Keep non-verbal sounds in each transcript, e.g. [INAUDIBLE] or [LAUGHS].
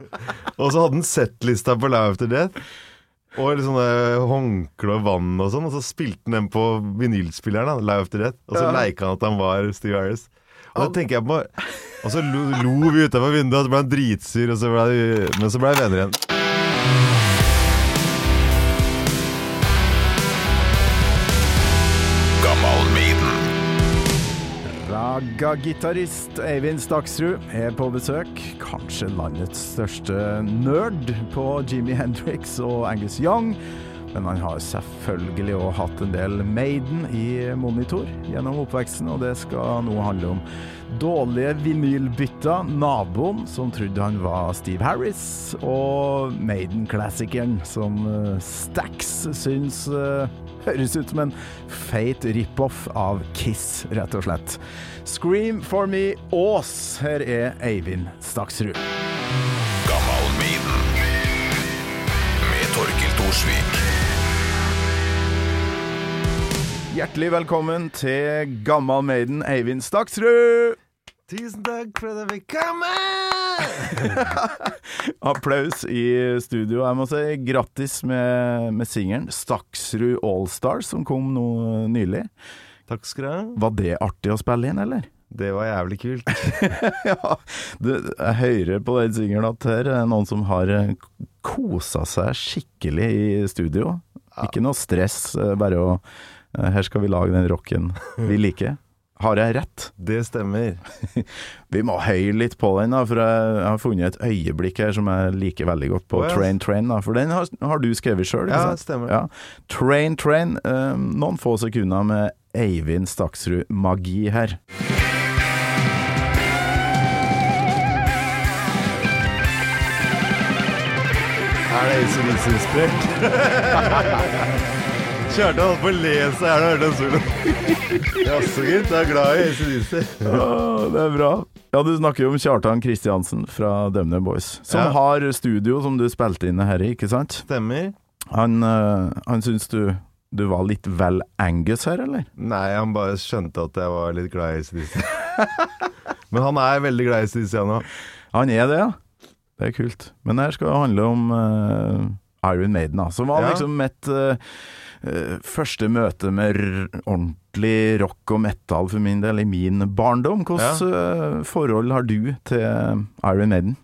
[LAUGHS] Og så hadde han settlista på Live After Death. Og sånne håndkle og vann og sånn. Og så spilte han den på vinylspilleren, Live After Death. Og så Ja. leika han at han var Steve Harris. Og da tenker jeg på Og så lo, lo vi utafor vinduet, og så ble han dritsur, og så ble men så ble vi venner igjen. Raga-gitarist Eivind Staksrud er på besøk. Kanskje landets største nerd på Jimmy Hendrix og Angus Young. Men han har selvfølgelig òg hatt en del Maiden i monitor gjennom oppveksten, og det skal nå handle om dårlige vinylbytter, naboen som trodde han var Steve Harris, og Maiden-klassikeren som eh, Stax syns eh, høres ut som en feit rip-off av Kiss, rett og slett. Scream for me, Ås. Her er Eivind Staksrud. Gammal Med Torkil Thorsvik. Hjertelig velkommen til Gammal Maiden, Eivind Staksrud! Tusen takk for at jeg fikk komme! [LAUGHS] Applaus i studio. Jeg må si grattis med, med singelen Staksrud Allstars, som kom nå nylig. Takk skal du ha. Var det artig å spille inn, eller? Det var jævlig kult. [LAUGHS] ja, du, jeg hører på den singelen at her er noen som har kosa seg skikkelig i studio. Ikke noe stress, eh, bare å eh, Her skal vi lage den rocken vi liker. Har jeg rett? Det stemmer. [LAUGHS] Vi må høye litt på den, da, for jeg, har funnet et øyeblikk her som jeg liker veldig godt på oh, yes. Train Train. Da, for den har, har du skrevet sjøl, Ja, det stemmer. Ja. Train Train. eh, noen få sekunder med Eivind Staksrud-magi her. Er det ACDC-inspirert? [LAUGHS] Kjartan holdt på å le seg her da han hørte den soloen. Jaså, gitt. Du er glad i ACDC? Åh, det er bra. Ja, du snakker jo om Kjartan Kristiansen fra Dømne Boys, som Ja. har studio som du spilte inn her i, ikke sant? Stemmer. Han, uh, han syns du, du var litt vel Angus her, eller? Nei, han bare skjønte at jeg var litt glad i ACDC. [LAUGHS] Men han er veldig glad i ACDC, òg. Han er det, ja. Det er kult. Men det her skal handle om uh, Iron Maiden, da. Som var Ja. liksom eh, eh, første møte med ordentlig rock og metal for min del i min barndom. Hvilket ja. forhold har du til Iron Maiden?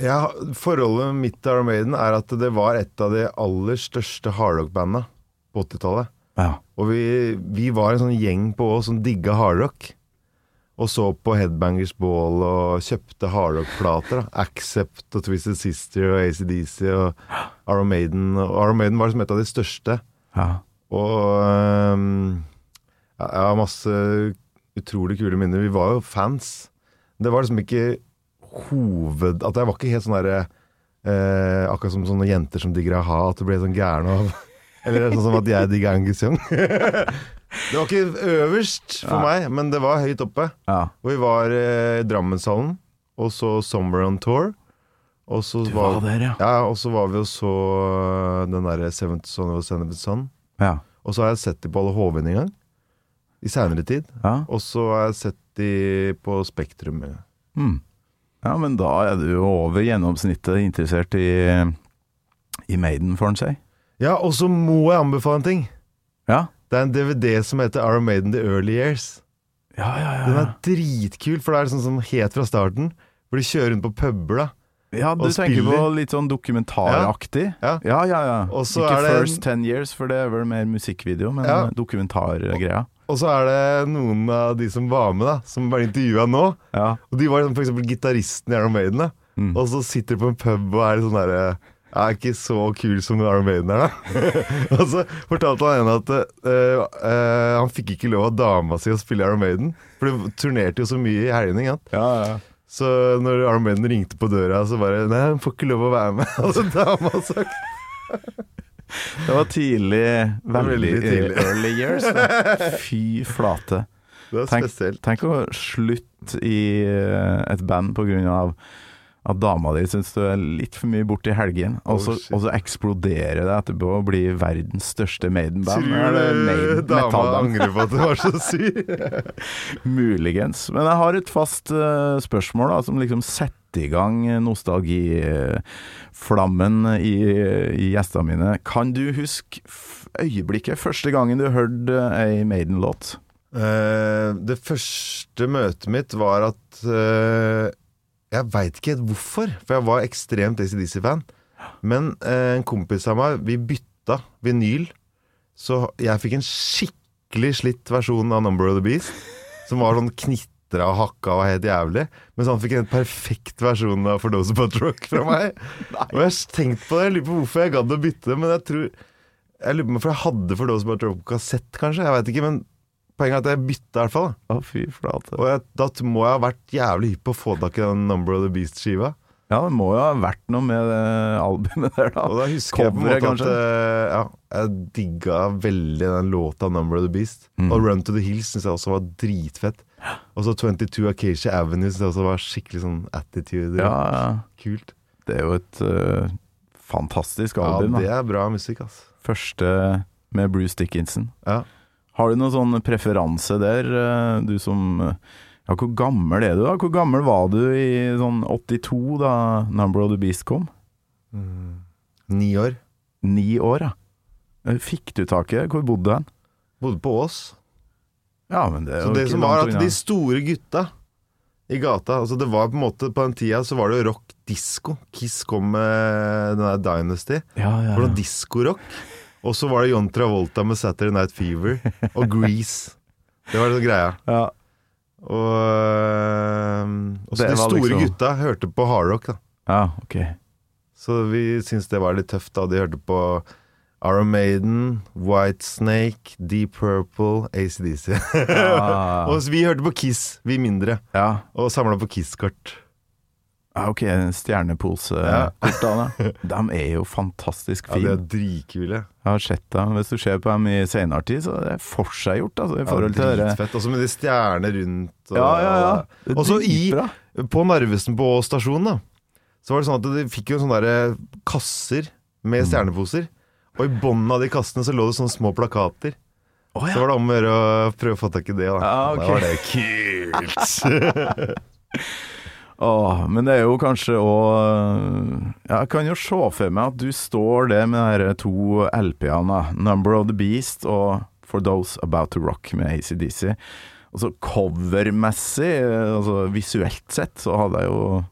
Ja, forholdet mitt til Iron Maiden er at det var et av de aller største hardrock-banda på 80-tallet. Ja. Og vi, vi var en sånn gjeng på oss som digga hardrock. Og så på Headbangers Ball og kjøpte hardrock-plater. Accept og Twisted Sister og ACDC og Iron Maiden. Og Iron Maiden var liksom et av de største. Ja. Og um, jeg har masse utrolig kule minner. Vi var jo fans. Det var liksom ikke hoved... At jeg var ikke helt sånn derre eh, Akkurat som sånne jenter som digger a-ha, at du ble sånn gæren av [LAUGHS] Eller sånn som at jeg digger Angus Young. [LAUGHS] det var ikke øverst for meg, men det var høyt oppe. ja. Og vi var eh, i Drammenshallen, og så Summer on Tour. Og så Du var der, ja. ja, og så var vi og så øh, den derre Seventh Son of Seventh Son. Ja. Og så har jeg sett de på Alle Hovin en gang. I seinere tid. Ja. Og så har jeg sett de på Spektrum. Mm. ja, men da er du jo over gjennomsnittet interessert i, i Maiden, får en si. Ja, og så må jeg anbefale en ting. Ja. Det er en DVD som heter Our Maiden The Early Years. Ja, ja, Den ja. er dritkul, for det er sånn som helt fra starten. Hvor de kjører rundt på puber, da. Ja, du tenker på litt sånn dokumentaraktig? Ja. ja, ja. ja. Ikke en- First Ten Years, for det er vel mer musikkvideo, men Ja. dokumentargreia. Og så er det noen av de som var med, da, som ble intervjua nå. Ja. Og de var eksempel gitaristen i Iron Maiden. da Mm. Og så sitter de på en pub og er sånn derre er ikke så kul som Iron Maiden er, da. [LAUGHS] og så fortalte han ene at uh, uh, han fikk ikke lov av dama si å spille Iron Maiden. For de turnerte jo så mye i helgene. Ja, ja. Så når Arm Brennan ringte på døra, så bare Nei, han får ikke lov å være med. [LAUGHS] Altså dama sagt [LAUGHS] Det var tidlig, veldig, Veldig tidlig. early years. Da. Fy flate. Det var Tenk, spesielt. tenk å slutte i eh, et band på grunn av at dama di syns du er litt for mye borte i helgen, og så, Oh, og så eksploderer det etterpå og blir verdens største Maiden-band. Tror du Maiden- dama angrer på at du var så [LAUGHS] syk? Muligens. Men jeg har et fast uh, spørsmål da, som liksom setter i gang nostalgiflammen i, i gjestene mine. Kan du huske øyeblikket første gangen du hørte ei Maiden-låt? Uh, det første møtet mitt var at eh, Jeg veit ikke helt hvorfor, for jeg var ekstremt ACDC-fan. Men eh, en kompis av meg, vi bytta vinyl, så jeg fikk en skikkelig slitt versjon av Number of the Beast. Som var sånn knitra og hakka og helt jævlig. Mens han fikk en perfekt versjon av For Those About Rock fra meg. [LAUGHS] og jeg har tenkt på det, jeg lurer på hvorfor jeg gadd å bytte, men jeg tror Jeg lurer på For jeg hadde For Those Rock på kassett, kanskje. Jeg veit ikke, men poenget er at jeg bytta i hvert fall. Å, fy flate. Og jeg, da må jeg ha vært jævlig hypp på å få tak i den Number of the Beast-skiva. Ja, det må jo ha vært noe med det albumet der, da. Og da husker jeg på en måte at eh, ja, jeg digga veldig den låta Number of the Beast. Mm. Og Run to the Hills syns jeg også var dritfett. Og så 22 Acacia Avenue syns jeg også var skikkelig sånn attitude. Ja, ja. Kult. det er jo et uh, fantastisk Ja, det er bra musikk, altså. Første med Bruce Dickinson. Ja. Har du noen sånn preferanse der, øh, du som øh, Ja, hvor gammel er du, da? Hvor gammel var du i sånn 82 da Number of the Beast kom? Ni år. Ni år, ja. Eh, Fikk du tak i det? Hvor bodde du hen? Bodde på Ås. Ja, men det er Så det som var at de store gutta i gata altså det var på en måte På den tida så var det jo rock disco. Kiss kom med den der Dynasty. ja, ja, ja. Hvordan diskorock. Og så var det John Travolta med Saturday Night Fever og Grease. Det var det greia. ja. Og, og så de store liksom- gutta hørte på hardrock, da. ja, ok. Så vi syntes det var litt tøft, da. De hørte på Iron Maiden, White Snake, Deep Purple, ACDC. Ah, [LAUGHS] og så vi hørte på Kiss, vi mindre. ja. Og samla på Kiss-kort. Ja, ok. Stjernepose. Ja. [LAUGHS] De er jo fantastisk Ja, de er dritkule. Jeg har sett dem. Hvis du ser på dem i senere tid, så er det forseggjort, altså, Ja, dritfett. Også med de stjerner rundt. Og, Ja, ja, ja. Og så i. På Narvesen på stasjonen, da, så var det sånn at de fikk jo sånne der kasser Mm. med stjerneposer. Og i bunnen av de kassene så lå det sånne små plakater. Å, Så var det om å gjøre å prøve å få tak i det. Da, Ja, okay. da var det kult. [LAUGHS] [LAUGHS] Åh, men det er jo kanskje òg Jeg kan jo se for meg at du står der med de to LP-ene, 'Number of the Beast' og 'For Those About to Rock' med ACDC. Og så covermessig, altså visuelt sett, så hadde jeg jo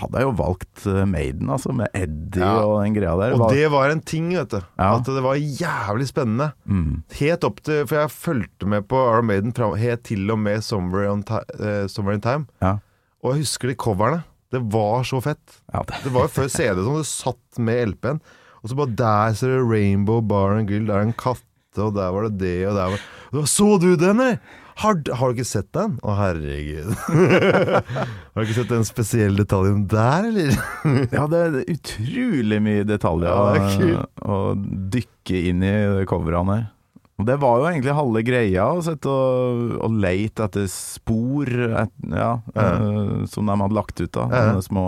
hadde jeg jo valgt eh, Maiden, altså, med Eddie Ja. og den greia der. Og det var en ting, vet du. Ja. At det var jævlig spennende. mm. Helt opp til For jeg fulgte med på Iron Maiden fra, helt til og med Somewhere, on uh, Somewhere in Time. Ja. Og jeg husker de coverne. Det var så fett. ja, det. Det var jo før CD som du satt med LP-en. Og så bare der ser du Rainbow Bar and Grill, der er en katte, og der var det det, og der var det Så du den, eller? Har, har du ikke sett den? Å, herregud. [LAUGHS] har du ikke sett den spesielle detaljen der, eller? [LAUGHS] Ja, det er utrolig mye detaljer Ja, å, å dykke inn i coverne her. Og det var jo egentlig halve greia, å sitte og, og leite etter spor et, ja, eh, som de hadde lagt ut. da Mm. Små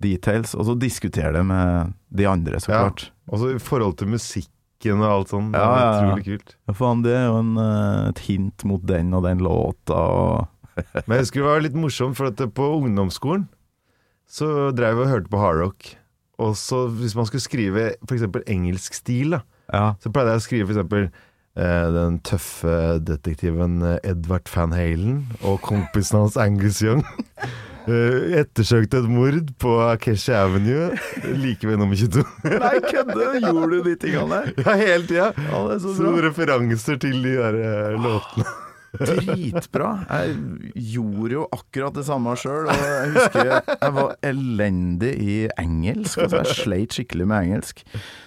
details. Og så diskutere det med de andre, så Ja. klart. Og så i forhold til musikken og alt sånn. Det Ja, ja. utrolig kult. Ja, faen, det er jo en, eh, et hint mot den og den låta. Og, [LAUGHS] Men jeg husker det var litt morsomt, for at på ungdomsskolen så drev vi og hørte på hardrock. Og så hvis man skulle skrive f.eks. engelsk stil, da, så pleide jeg å skrive f.eks. Eh, den tøffe detektiven eh, Edvard Van Halen og kompisen hans Angus Young. [LAUGHS] Eh, ettersøkte et mord på Akeshi Avenue like ved nummer 22. [LAUGHS] Nei, kødde! Gjorde du de tingene der? ja, hele tida! Ja, det er så Så referanser til de der eh, låtene. Dritbra. Jeg gjorde jo akkurat det samme sjøl, og jeg husker jeg var elendig i engelsk. Altså jeg sleit skikkelig med engelsk.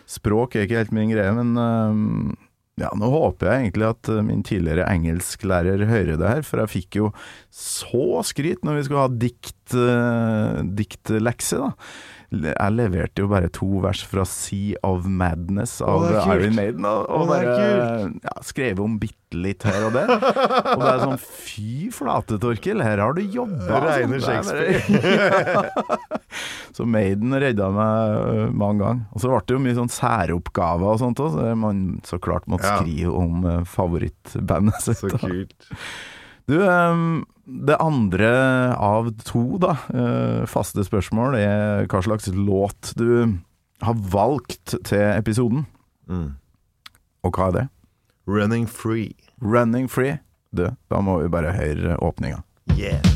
Språk er ikke helt min greie, men øhm, ja, nå håper jeg egentlig at øh, min tidligere engelsklærer hører det her, for jeg fikk jo så skryt når vi skulle ha dikt, øh, diktlekse, da. Jeg leverte jo bare to vers fra Sea of Madness av Å. Iron Maiden, og, og Å, bare ja, skrev om bitte litt her og der. Og det er sånn Fy flate, Torkil, her har du jobba! Reine [LAUGHS] så Maiden redda meg mange ganger. Og så ble det jo mye sånn særoppgaver og sånt òg, så man så klart måtte skrive om favorittbandet sitt. Så kult. Du, øhm, det andre av to, da, eh, faste spørsmål, er hva slags låt du har valgt til episoden. Mm. Og hva er det? Running free. Running Free. Du, da må vi bare høre åpninga. Yeah. [LAUGHS]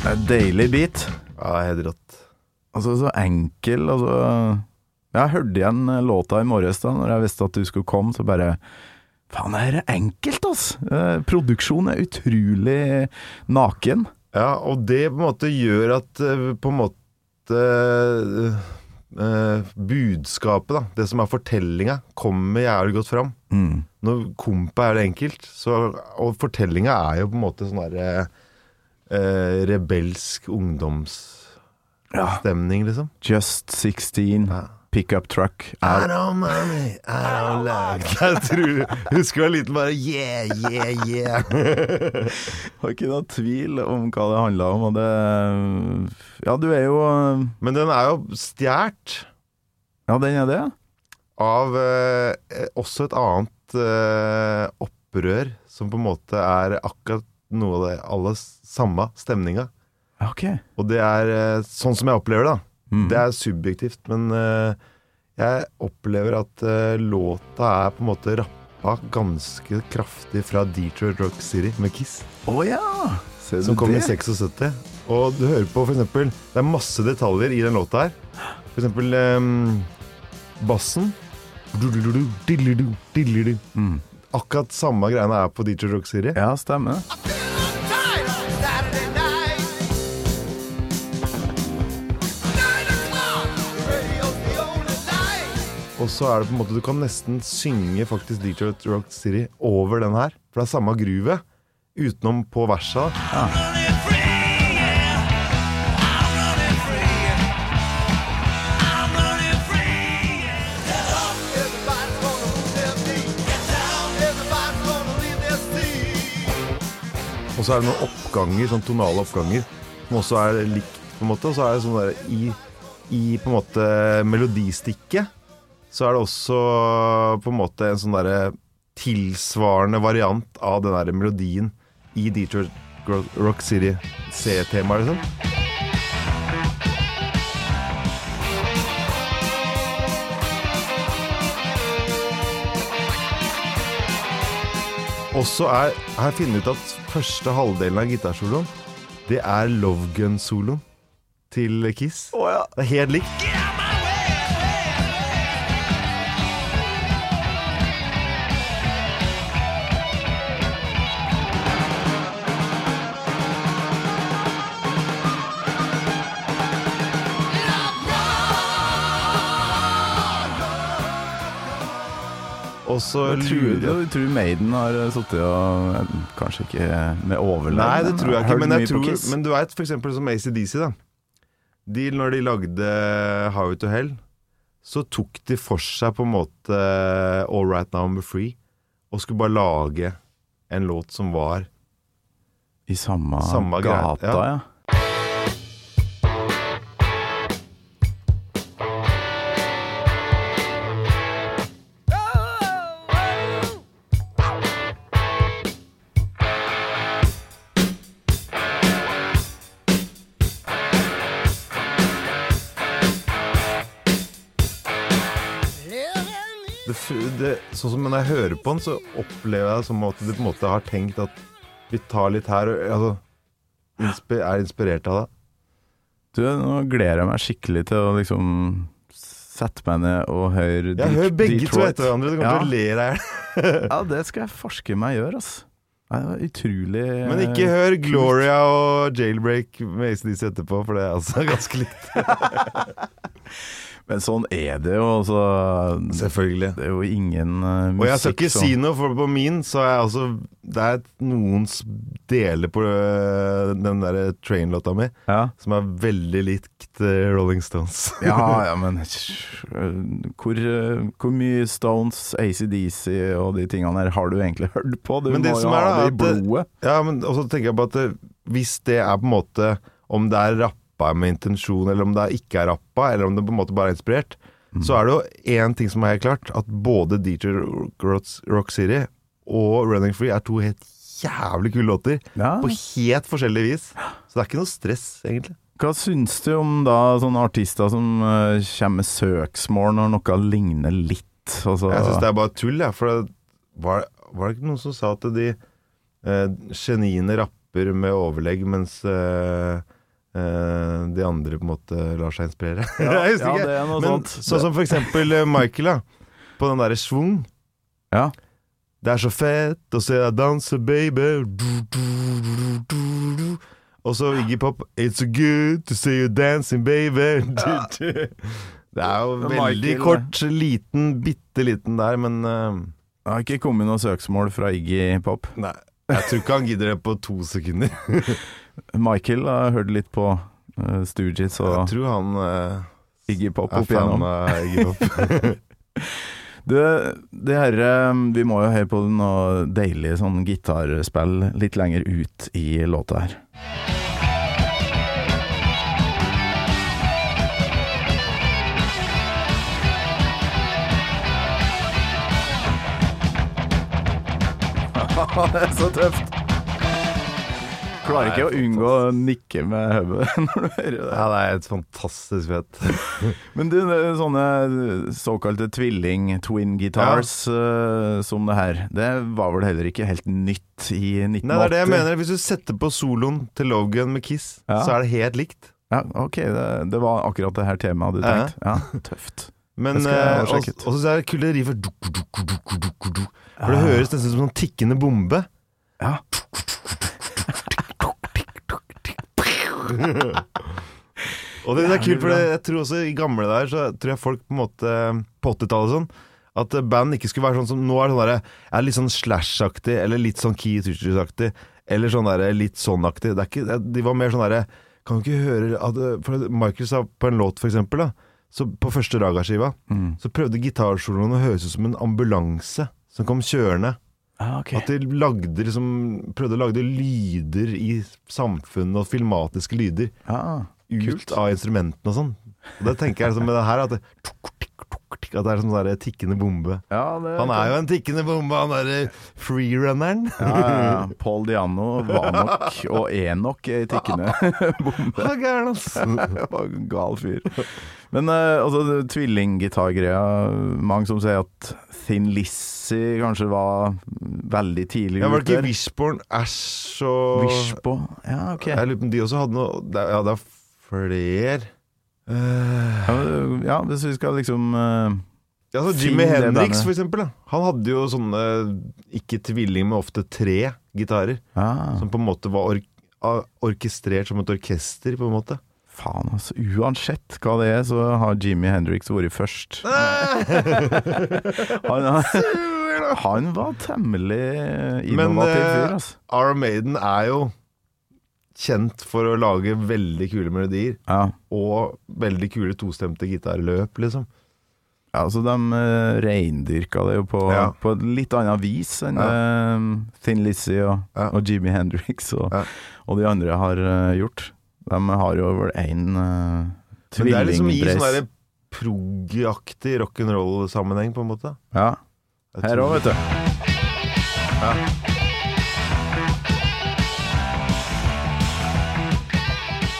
Det er en deilig beat. Ja, helt rått. Altså, så enkel, altså Jeg hørte igjen låta i morges da Når jeg visste at du skulle komme, så bare Faen, det er enkelt, altså! Eh, Produksjonen er utrolig naken. Ja, og det på en måte gjør at eh, på en måte eh, budskapet, da, det som er fortellinga, kommer jævlig godt fram. Mm. Når kompa er det enkelt, så, og fortellinga er jo på en måte sånn derre eh, rebelsk ungdomsstemning, liksom. Just 16, Ja. pickup truck. I don't money, I don't love Jeg tror, husker du var liten bare Yeah, yeah, yeah. [LAUGHS] har ikke noe tvil om hva det handla om, og det Ja, du er jo Men den er jo stjålet Ja, den er det? av eh, også et annet eh, opprør, som på en måte er akkurat noe av det alle samme stemninga. Ja, Ok. Og det er eh, sånn som jeg opplever det. Mm. Det er subjektivt, men eh, jeg opplever at eh, låta er på en måte rappa ganske kraftig fra Detroit Rock City med Kiss, Oh, ja! Som kom i 76. Og du hører på eksempel Det er masse detaljer i den låta her. For eksempel ehm, bassen. Mm. Akkurat samme greiene er på Detroit Rock City. Ja, stemmer. Og så er det på en måte Du kan nesten synge faktisk Detroit Rock City over den her. For det er samme groove utenom på versa. Og så er det noen oppganger, sånn tonale oppganger, som også er likt, på en måte. Og så er det sånn der i, i på en måte melodistikket, så er det også på en måte en sånn derre tilsvarende variant av den derre melodien i Detroit Rock City C-temaet, liksom. Og så er har jeg funnet ut at første halvdelen av gitarsoloen, det er Love Gun-soloen til Kiss. Det er helt likt. Og så Jeg tror, lurer jeg tror Maiden har sittet og eh, Kanskje ikke med overlegg. Nei, det tror jeg ikke. Men, jeg tror, men du veit f.eks. som ACDC, da. De, når de lagde How to Hell, så tok de for seg på en måte All Right Now I'm Free, og skulle bare lage en låt som var I samme, Samme gata, ja. Sånn som når jeg hører på den, så opplever jeg det som at de på en måte har tenkt at vi tar litt her og altså, inspi er inspirert av det. Du, nå gleder jeg meg skikkelig til å liksom sette meg ned og høre Jeg hører begge to etter hverandre. Du kommer til å le deg i hjel. Ja, det skal jeg forske meg gjøre, altså. Det var utrolig [LAUGHS] Men ikke hør Gloria og Jailbreak med ACDC etterpå, for det er altså [LAUGHS] ganske likt. [LAUGHS] Men sånn er det jo, altså. Selvfølgelig. Det er jo ingen uh, musikk Og jeg skal ikke som si noe, for på min så er jeg altså Det er noens deler på uh, den der Train-låta mi ja. som er veldig likt uh, Rolling Stones. [LAUGHS] ja, ja, men hvor, hvor mye Stones, ACDC og de tingene her har du egentlig hørt på? Du Men det må som jo ha det i blodet. Ja, men også tenker jeg på at hvis det er på en måte Om det er rappa rappa med intensjon, eller om det ikke er rappa, eller om det på en måte bare er inspirert, så er det jo én ting som er helt klart, at både DJ Rock, Rock City og Running Free er to helt jævlig kule låter. Ja. På helt forskjellig vis. Så det er ikke noe stress, egentlig. Hva syns du om da sånne artister som uh, kommer med søksmål når noe ligner litt? Altså, Jeg syns det er bare tull, jeg. For det var, var det ikke noen som sa at de uh, geniene rapper med overlegg, mens eh, eh, de andre på en måte lar seg inspirere? Ja, [LAUGHS] jeg husker ja, ikke. det er noe Men sånt. sånn som for eksempel eh, Michael, da. På den derre schwung. Ja. Det er så fett å se deg danse, baby. Du, du, du, du, du, du. Og så Iggy Pop It's so good to see you dancing, baby. [LAUGHS] Du, du. Det er jo veldig Michael- kort, liten, bitte liten der, men uh, Det har ikke kommet noe søksmål fra Iggy Pop. Nei. Jeg tror ikke han gidder det på to sekunder. [LAUGHS] Michael har hørt litt på uh, Stooges og Jeg tror han uh, Iggy Pop opp igjennom. Iggy Pop. [LAUGHS] Det, det her, eh, vi må jo høre på noe deilig sånn gitarspill litt lenger ut i låta her. [LAUGHS] det er så tøft. Klarer ikke å unngå å nikke med hodet [LAUGHS] når du hører det. ja, det er et fantastisk fett. [LAUGHS] Men du, sånne såkalte tvilling, twin guitars ja. som det her, det var vel heller ikke helt nytt i 1980? Nei, det er det jeg mener. Hvis du setter på soloen til Logan med Kiss, Ja. så er det helt likt. Ja, ok, det, det var akkurat det her temaet du tenkte. Ja, tøft. Men eh. Og så er det kule riffer. For For det høres nesten ut som en tikkende bombe. Ja. [LAUGHS] Og det, det er kult, for jeg tror også i gamle der Så tror jeg folk på en måte På 80-tallet sånn At band ikke skulle være sånn som Nå er det sånn der Er litt sånn Slash-aktig Eller litt sånn Key Tutors-aktig, Eller sånn der litt sånn-aktig. De var mer sånn der Kan du ikke høre at, For Michael sa på en låt for eksempel da Så på første Raga-skiva Mm. Så prøvde gitarsoloen å høres ut som en ambulanse Som kom kjørende Ah, ok. At de lagde liksom Prøvde å lage lyder i samfunnet Og filmatiske lyder Ah, ut av instrumentene og sånn. Og det tenker jeg liksom med det her at det, at det er sånn der tikkende bombe. ja det Han er jo en tikkende bombe, han derre freerunneren. ja, ja. Paul Diano var nok, og er nok, ei tikkende [LAUGHS] bombe. Han gæren, [LAUGHS] en gal fyr. Men eh, altså, tvillinggitargreia Mange som sier at Thin Lizzie kanskje var veldig tidlig Ja, var det ikke Wishborn Ash og Wishbo. Ja, ok. Jeg lurer på om de også hadde noe Ja, det er flere Eh, Ja, hvis vi skal liksom uh, Ja, så Jimmy Hendrix, for eksempel. Da. Han hadde jo sånne ikke tvilling, men ofte tre gitarer. ja, Som på en måte var ork orkestrert som et orkester, på en måte. Faen, altså. Uansett hva det er, så har Jimmy Hendrix vært først. [LAUGHS] Han, han var temmelig innovativ eh, fyr, altså. Iron Maiden er jo kjent for å lage veldig kule melodier. Ja. Og veldig kule tostemte gitarløp, liksom. Ja, altså De uh, reindyrka det jo på, Ja. på et litt annet vis enn Ja. uh, Thin Lizzie og, Ja. og Jimmy Hendrix og, Ja. og de andre har uh, gjort. De har jo vel én uh, Men det er liksom i sånn prog-aktig rock'n'roll-sammenheng, på en måte. ja. Her òg, vet du.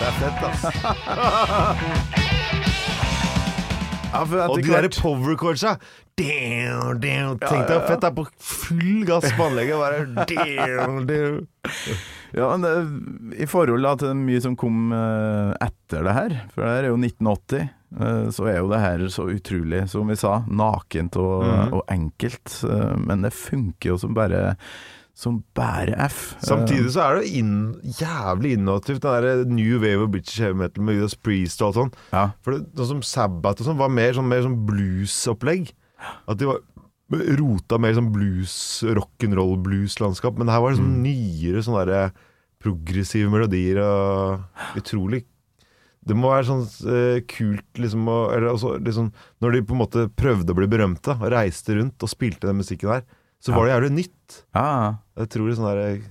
Det er fett, altså. [LAUGHS] Ja, for Og etter de derre hvert power chordsa Tenk deg fett det er på full gass på anlegget. Bare [LAUGHS] damn, damn. Ja, men det, I forhold da, til mye som kom uh, etter det her, for det her er jo 1980, uh, så er jo det her så utrolig, som vi sa, nakent og, Mhm. og enkelt. Uh, men det funker jo som bare som bare F. Eh, Samtidig så er det inn, jævlig innovativt, den der New Wave of British Heavy Metal med Judas Priest og alt sånn. ja. For det, sånn som Sabbath og sånn var mer sånn, mer sånn bluesopplegg. At de var rota mer sånn blues, rock'n'roll-blues-landskap. Men her var det sånn nyere sånne der progressive melodier og utrolig Det må være sånn uh, kult liksom å Eller altså liksom Når de på en måte prøvde å bli berømte og reiste rundt og spilte den musikken her, så var det jævlig nytt. Jeg tror det, sånn der,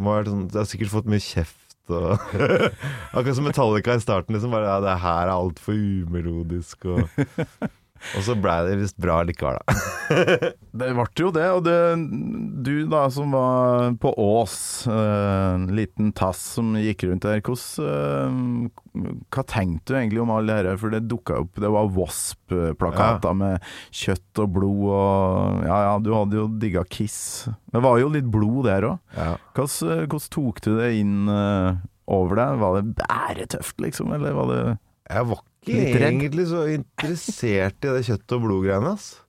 må være sånn, Jeg har sikkert fått mye kjeft Og [LAUGHS] Akkurat som Metallica i starten. Liksom bare, ja, det her er altfor umelodisk. Og, [LAUGHS] og så blei det visst bra likevel, da. [LAUGHS] Det ble jo det, og det, du da som var på Ås, eh, liten tass som gikk rundt der, hvordan, eh, hva tenkte du egentlig om alle dette? For det dukka opp, det var Wasp-plakater med kjøtt og blod og Ja ja, du hadde jo digga Kiss. Det var jo litt blod der òg. Ja. Hvordan, hvordan tok du det inn eh, over deg? Var det bæretøft, liksom, eller var det Jeg var ikke egentlig så interessert i det kjøtt og blod-greiene. ass.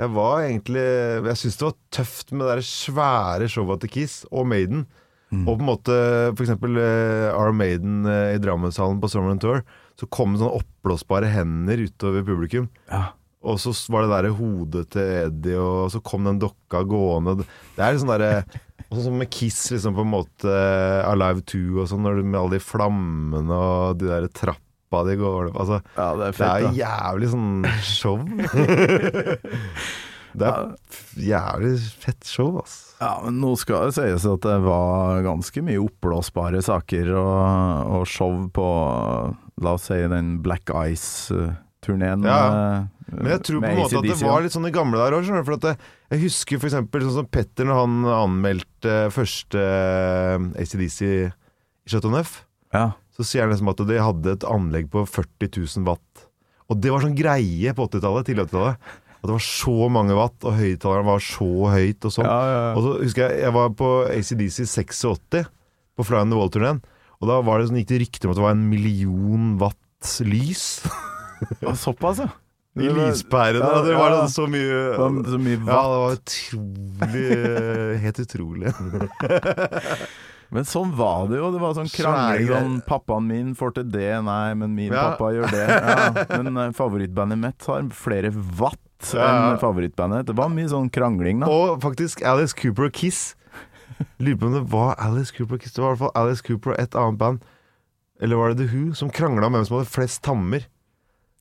Jeg var egentlig Jeg syntes det var tøft med det der svære showet til Kiss og Maiden. Mm. Og på en måte for eksempel eh, R. Maiden eh, i Drammenshallen på Summer and Tour. Så kom det sånne oppblåsbare hender utover publikum. Ja. Og så var det der hodet til Eddie, og så kom den dokka gående. Det er sånn derre og Sånn som med Kiss, liksom på en måte eh, Alive 2 og sånn, med alle de flammene og de der trappa de går Altså, ja, det er det er jævlig sånn show. [LAUGHS] det er jævlig fett show, ass. Ja, men nå skal det sies at det var ganske mye oppblåsbare saker og, og show på, la oss si, den Black Ice-turneen. Ja, Men jeg tror på en måte at det var litt sånn i gamle dager òg. For at jeg husker eksempel sånn som Petter når han anmeldte første eh, ACDC i Chateau Neuf. Ja. Så sier han liksom at de hadde et anlegg på 40 000 watt. Og det var sånn greie på 80-tallet, tidlig 80-tallet. At det var så mange watt, og høyttaleren var så høyt og sånn. Ja, ja, ja. Og så husker jeg jeg var på ACDC 86 på Fly on the Wall-turneen. Og da var det sånn, gikk det rykter om at det var en million watt lys Såpass, ja. I lyspærene. Ja, det var ja. så mye så mye Ja, det var utrolig eh, Helt utrolig. [LAUGHS] Men sånn var det jo. Det var sånn krangling sånn 'Pappaen min får til det, nei, men min Ja. pappa gjør det'. Ja, men eh, favorittbandet mitt har flere watt enn favorittbandet. Det var mye sånn krangling, da. Og faktisk Alice Cooper og Kiss. Lurer på om det var Alice Cooper og Kiss. Det var i hvert fall Alice Cooper og et annet band. Eller var det The Who som krangla om hvem som hadde flest tammer?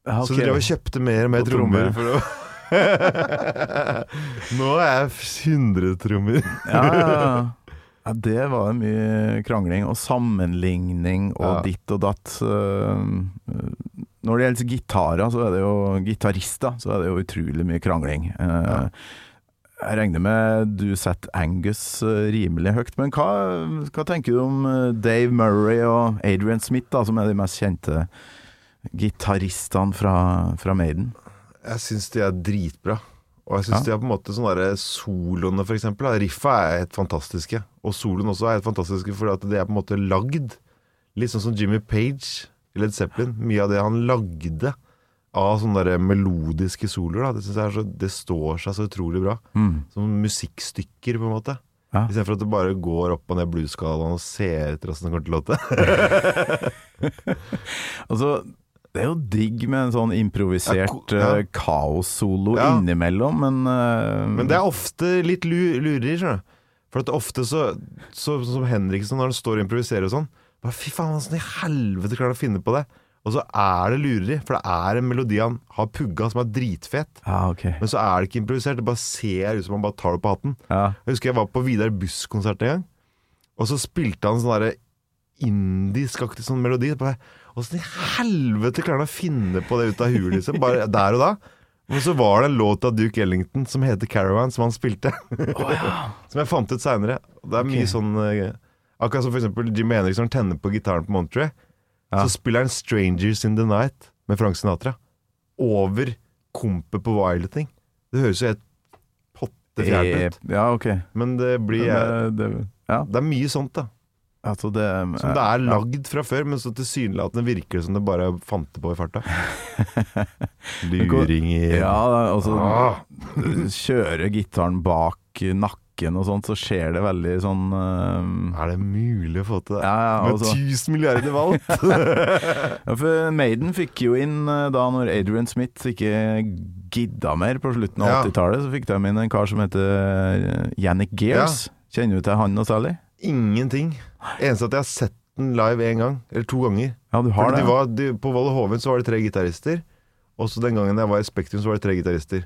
Ja, Så ok. de drev og kjøpte mer og mer trommer. For å [LAUGHS] Nå er jeg 100 trommer. Ja, ja, ja. [LAUGHS] det var mye krangling og sammenligning og Ja. ditt og datt. Eh, Når det gjelder gitarer, så er det jo gitarister, så er det jo utrolig mye krangling. Eh, Ja. Jeg regner med du setter Angus eh, rimelig høyt, men hva, hva tenker du om Dave Murray og Adrian Smith, da, som er de mest kjente gitaristene fra, fra Maiden? Jeg syns de er dritbra. Og jeg syns Ja. de er på en måte sånn derre soloene, for eksempel. Riffa er helt fantastiske. Og soloen også er helt fantastiske, fordi at det er på en måte lagd. Litt sånn som Jimmy Page i Led Zeppelin. Mye av det han lagde av sånne der melodiske soloer, det så, det står seg så utrolig bra. Mm. Som musikkstykker, på en måte. Ja. Istedenfor at det bare går opp og ned blueskalaen og ser etter åssen det kommer til å låte. [LAUGHS] Altså, det er jo digg med en sånn improvisert ja, ja. eh, kaossolo Ja. innimellom, men uh, Men det er ofte litt lu lureri, skjønner du. For at ofte så, så Som Henriksen, når han står og improviserer og sånn bare, Fy faen, åssen i helvete klarer han å finne på det? Og så er det lureri, for det er en melodi han har pugga som er dritfet. Ah, okay. Men så er det ikke improvisert, det bare ser ut som han bare tar det på hatten. Jeg husker jeg var på Vidar Buss-konsert en gang, og så spilte han sånn derre indiskaktig sånn melodi. Åssen i helvete klarer han å finne på det ut av huet, liksom? Bare der og da. Men så var det en låt av Duke Ellington som heter 'Caravan', som han spilte. [LAUGHS] som jeg fant ut seinere. Det er mye sånn eh, Akkurat som for eksempel Jimmy Henriksson tenner på gitaren på Monterey. Ja. Så spiller han 'Strangers In The Night' med Frank Sinatra over kompet på Violeting. Det høres jo helt pottefjernt ut. Eh, Ja, okay. Men det blir det, det, ja, Det er mye sånt, da. Altså det Som det er lagd fra før, men så tilsynelatende virker det som det bare fant det på i farta. [LAUGHS] Luringer. Ja, altså Ah. Kjøre gitaren bak nakken og sånt, så skjer det veldig sånn eh, Er det mulig å få til det? Ja, ja, Med altså. 1000 milliarder valgt! [LAUGHS] Ja, for Maiden fikk jo inn eh, da når Adrian Smith ikke gidda mer på slutten av Ja. 80-tallet, så fikk de inn en kar som heter eh, Yannick Gears. Kjenner du til han noe særlig? Ingenting. Eneste at jeg har sett den live én gang, eller to ganger. Ja, du har Fordi det? de var, de, på Valle Hovin så var det tre gitarister. Og så den gangen jeg var i Spektrum, så var det tre gitarister.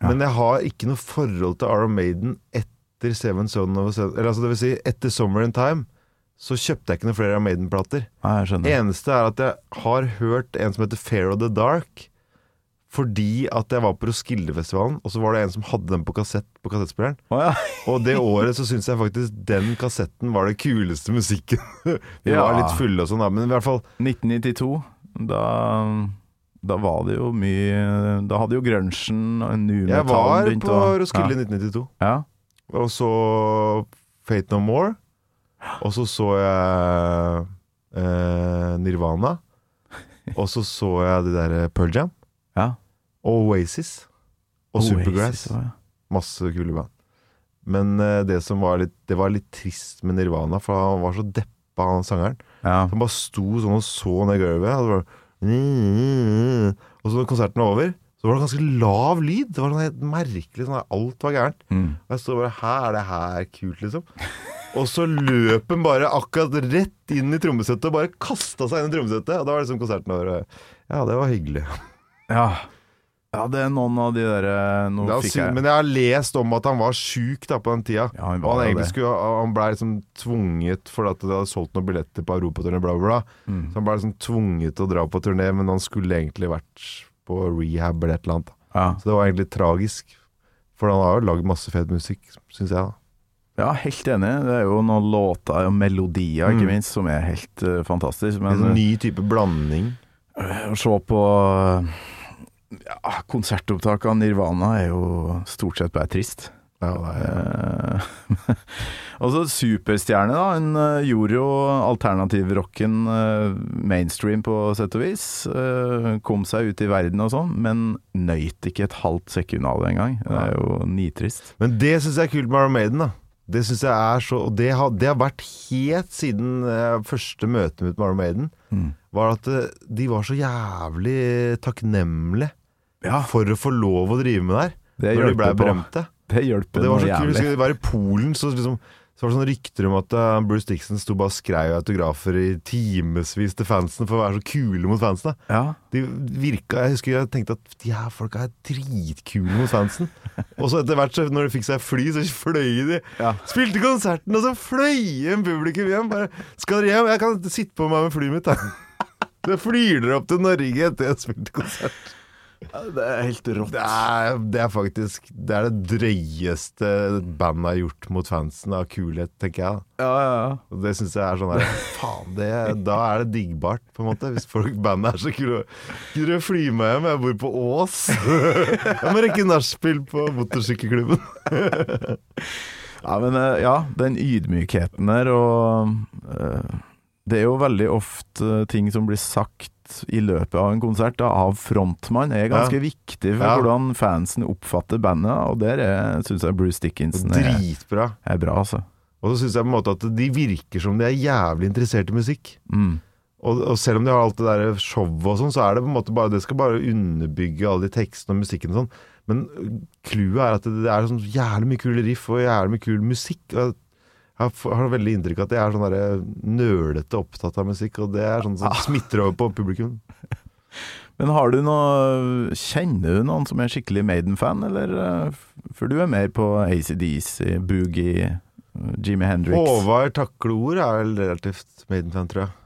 Ja. Men jeg har ikke noe forhold til Iron Maiden etter Seven Son of Seven Eller altså det vil si, etter Summer in Time så kjøpte jeg ikke noen flere av Maiden-plater. Eneste er at jeg har hørt en som heter Fair of the Dark. Fordi at jeg var på Roskildefestivalen, og så var det en som hadde den på kassett på kassettspilleren. Oh, ja. [LAUGHS] Og det året så syns jeg faktisk den kassetten var det kuleste musikken. [LAUGHS] Vi Ja. var litt fulle og sånn, da, men i hvert fall 1992, da, da var det jo mye Da hadde jo grunchen og nu Jeg var begynt på å- Roskilde i 1992, Ja. og så Fate No More. Og så så jeg eh, Nirvana. Og så så jeg de der Pearl Jam. Ja. Og Oasis. Og Supergrass. Oasis, ja. Masse kule band. Men eh, det som var litt Det var litt trist med Nirvana, for han var så deppa, han sangeren. Ja. Han bare sto sånn og så ned gulvet. Og, det og så når konserten var over, så var det ganske lav lyd. Det var sånn helt merkelig. Sånn, alt var gærent. Mm. Og jeg står bare Her er det her kult, liksom? Og så løp han bare akkurat rett inn i trommesettet og bare kasta seg inn i trommesettet. Og da var liksom konserten over. Ja, det var hyggelig. Ja. Ja, det er noen av de derre Nå fikk jeg men jeg har lest om at han var sjuk på den tida. Ja, han Og han egentlig det. skulle Han ble liksom tvunget fordi at det hadde solgt noen billetter på europaturné, bla, bla, bla. Mm. Så han ble liksom tvunget til å dra på turné, men han skulle egentlig vært på rehab eller et eller annet. Ja. Så det var egentlig tragisk. For han har jo lagd masse fet musikk, syns jeg. da ja, helt enig. Det er jo noen låter og melodier, ikke Mm. minst, som er helt uh, fantastisk. En Men en ny type blanding. øh, å se på ja, konsertopptak av Nirvana er jo stort sett bare trist. Ja, er, ja. [LAUGHS] og så Superstjerne, da. Hun eh, gjorde jo alternativrocken uh, mainstream på sett og vis. Hun kom seg ut i verden og sånn, men nøyt ikke et halvt sekund av det engang. Det er jo nitrist. Men det syns jeg er kult med Iron Maiden. da Det syns jeg er så Og det har, det har vært helt siden eh, første møte mitt med Iron Maiden. Mm. Var at eh, de var så jævlig takknemlige Ja, for å få lov å drive med der. det Når de blei berømte. Det Og hjelper det var så kult. Skulle de være i Polen, så, liksom, så var det sånne rykter om at eh, Bruce Dixon sto bare og skrev autografer i timevis til fansen for å være så kule mot fansen. da. Ja, De virka, Jeg husker jeg tenkte at de her folka er dritkule mot fansen. [LAUGHS] Og så etter hvert, så når de fikk seg fly, så fløy de. Ja. Spilte konserten, og så fløy en publikum hjem. Bare, 'Skal dere hjem? Jeg kan sitte på meg med flyet mitt', da. [LAUGHS] Så flyr dere opp til Norge etter jeg spilte konsert. Det er helt rått. Det er, det er faktisk Det er det drøyeste bandet har gjort mot fansen av kulhet, tenker jeg. Ja, ja, ja. Det syns jeg er sånn der Faen, det, da er det diggbart, på en måte. Hvis folk bandet er så kule. Kunne dere fly meg hjem? Jeg bor på Ås. Jeg må rekke nachspiel på motorsykkelklubben. Ja, men eh, ja, den ydmykheten der og eh, Det er jo veldig ofte ting som blir sagt i løpet av en konsert da, av frontmann, er ganske Ja. viktig for Ja. hvordan fansen oppfatter bandet, og der syns jeg Bruce Dickinson er, Dritbra. er bra, altså. Og så syns jeg på en måte at de virker som de er jævlig interessert i musikk. Mm. Og, og selv om de har alt det der showet og sånn, så er det på en måte bare Det skal bare underbygge alle de tekstene og musikken og sånn. Men clouet er at det, det er sånn jævlig mye kule riff og jævlig mye kul musikk. Og jeg har, veldig inntrykk av at jeg er sånn der nølete opptatt av musikk, og det er sånn som [LAUGHS] smitter over på publikum. [LAUGHS] Men har du noe Kjenner du noen som er skikkelig Maiden-fan, eller? eh, For du er mer på ACDC, Boogie, eh, Jimmy Hendrix Håvard Takleord er vel relativt Maiden-fan, tror jeg.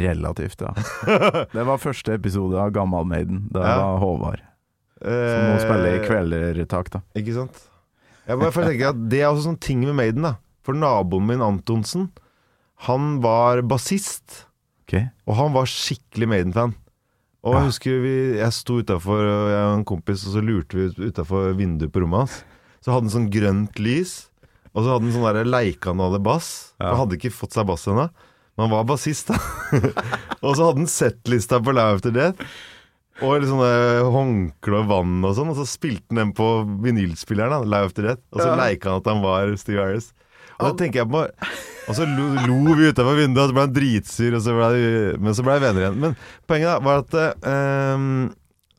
Relativt, ja. [LAUGHS] Det var første episode av Gammal Maiden. Da Ja. var Håvard. Som nå spiller i Kvelertak, da. Ikke sant? Jeg bare tenker at Det er også sånn ting med Maiden, da. For naboen min, Antonsen, han var bassist. Okay. Og han var skikkelig Maiden-fan. Og Ja. jeg husker vi, jeg sto utafor, jeg og en kompis, og så lurte vi utafor vinduet på rommet hans. Så hadde han sånn grønt lys, og så hadde han sånn leikanale bass. Ja. Han hadde ikke fått seg bass ennå, men han var bassist, da. [LAUGHS] og så hadde han settlista på Live After Death. Og sånne håndkle og vann og sånn. Og så spilte han den på vinylspilleren, Live After Death. Og så Ja. leika han at han var Steve Harris. Og da tenker jeg på Og så lo, lo vi utenfor vinduet, og så ble han dritsur, så ble men så ble vi venner igjen. Men poenget da var at ehm,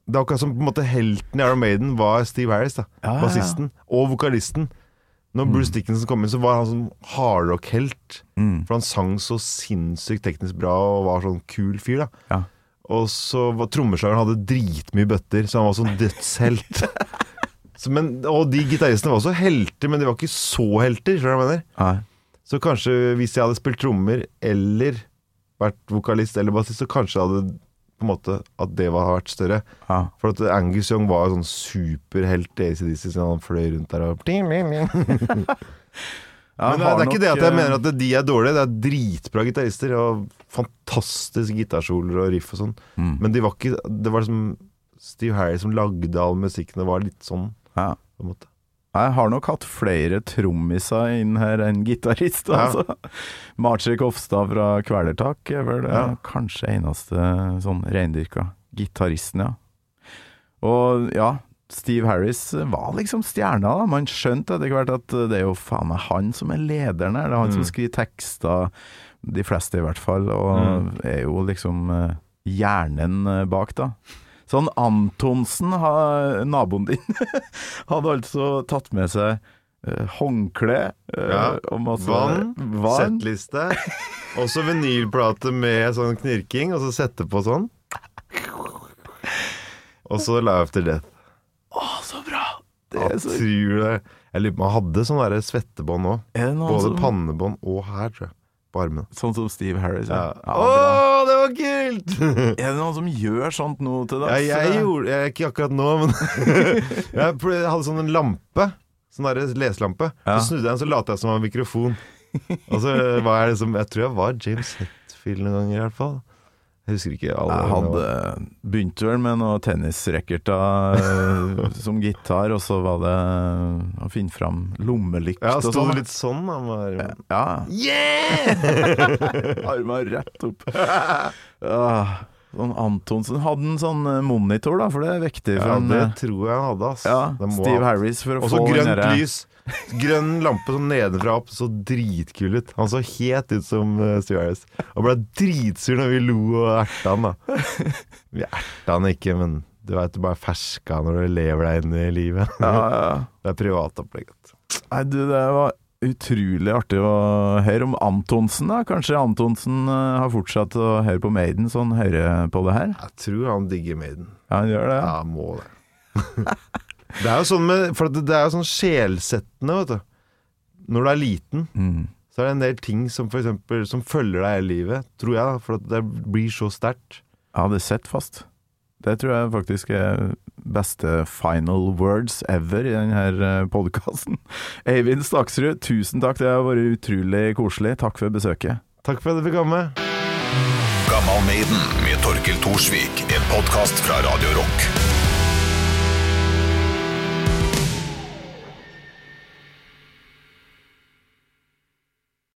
det er akkurat som på en måte helten i Iron Maiden var Steve Harris, da. Ja. Bassisten og vokalisten. Når Bruce Dickinson kom inn, så var han sånn hardrock-helt. Mm. For han sang så sinnssykt teknisk bra og var sånn kul fyr, da. Ja. Og så var trommeslageren hadde dritmye bøtter, så han var sånn dødshelt. [LAUGHS] så, men, og de gitaristene var også helter, men de var ikke så helter, skjønner du hva jeg mener? Nei. Så kanskje hvis jeg hadde spilt trommer eller vært vokalist eller bassist, så kanskje hadde på en måte at det var, vært større. Ja. For at Angus Young var sånn superhelt i ACDC, siden han fløy rundt der og [LAUGHS] Men det, er ikke det at jeg eh, mener at de er dårlige, det er dritbra gitarister og fantastiske gitarsoler og riff og sånn. mm. Men de var ikke Det var liksom Steve Harry som lagde all musikken, det var litt sånn, ja. på en måte. Jeg har nok hatt flere trommiser inn her enn gitarist, Ja. altså. Marcek Hofstad fra Kvelertak er vel Ja. kanskje eneste sånn reindyrka gitaristen, ja. Og ja, Steve Harris var liksom stjerna, da. Man skjønte etter hvert at det er jo faen meg han som er lederen her. Det er han som Mm. skriver tekster, de fleste i hvert fall, og Mm. er jo liksom eh, hjernen eh, bak, da. Sånn Antonsen, ha, naboen din, [LAUGHS] hadde altså tatt med seg eh, håndkle eh, Ja, og masse vann, vann. Settliste. [LAUGHS] Også vinylplate med sånn knirking, og så sette på sånn. Og så Live After det. Å, så bra! Det Jeg er, så, Jeg lurer på om han hadde sånn svettebånd òg. Både som, pannebånd og her, tror jeg. På armene. Sånn som Steve Harris? Ja. Ja. Å, bra. det var kult! [LAUGHS] Er det noen som gjør sånt nå til Ja, jeg gjorde jeg, Ikke akkurat nå, men [LAUGHS] Jeg hadde sånn en lampe. Sånn der leselampe. Så snudde jeg den, så lot jeg som det var en mikrofon. Og så var jeg liksom Jeg tror jeg var James Hetfield noen ganger, i hvert fall. Jeg husker ikke alle. Jeg hadde begynte vel med noen tennisracketer eh, [LAUGHS] som gitar, og så var det å finne fram lommelykt Ja, og sto sånn. det litt sånn. da med armen? Ja. Yeah! [LAUGHS] Arma rett opp. [LAUGHS] Ah, sånn Antonsen hadde en sånn eh, monitor, da, for det er viktig. For Ja, en, det eh, tror jeg han hadde, ass. ja, Steve Harris for å Og så få den grønt derre- lys. Grønn lampe sånn nedenfra opp. Så dritkul ut. Han så helt ut som uh, Steve Harris. Og ble dritsur når vi lo og erta han, da. [LAUGHS] Vi erta han ikke, men du veit du bare ferska når du lever deg inn i livet. Ja, ja. [LAUGHS] Det er privatopplegget. Nei, du, det var utrolig artig å høre om Antonsen, da. Kanskje Antonsen eh, har fortsatt å høre på Maiden, så han hører på det her? Jeg tror han digger Maiden. Ja, han gjør det? Ja, må det. [LAUGHS] det er jo sånn med For det er jo sånn sjelsettende, vet du. Når du er liten, Mm. så er det en del ting som for eksempel Som følger deg hele livet, tror jeg. da, For at det blir så sterkt. Ja, det sitter fast. Det tror jeg faktisk er beste final words ever i denne podkasten. [LAUGHS] Eivind Staksrud, tusen takk. Det har vært utrolig koselig. Takk for besøket. Takk for at du fikk komme. Gammal Maiden med Torkel Thorsvik. En podkast fra Radio Rock.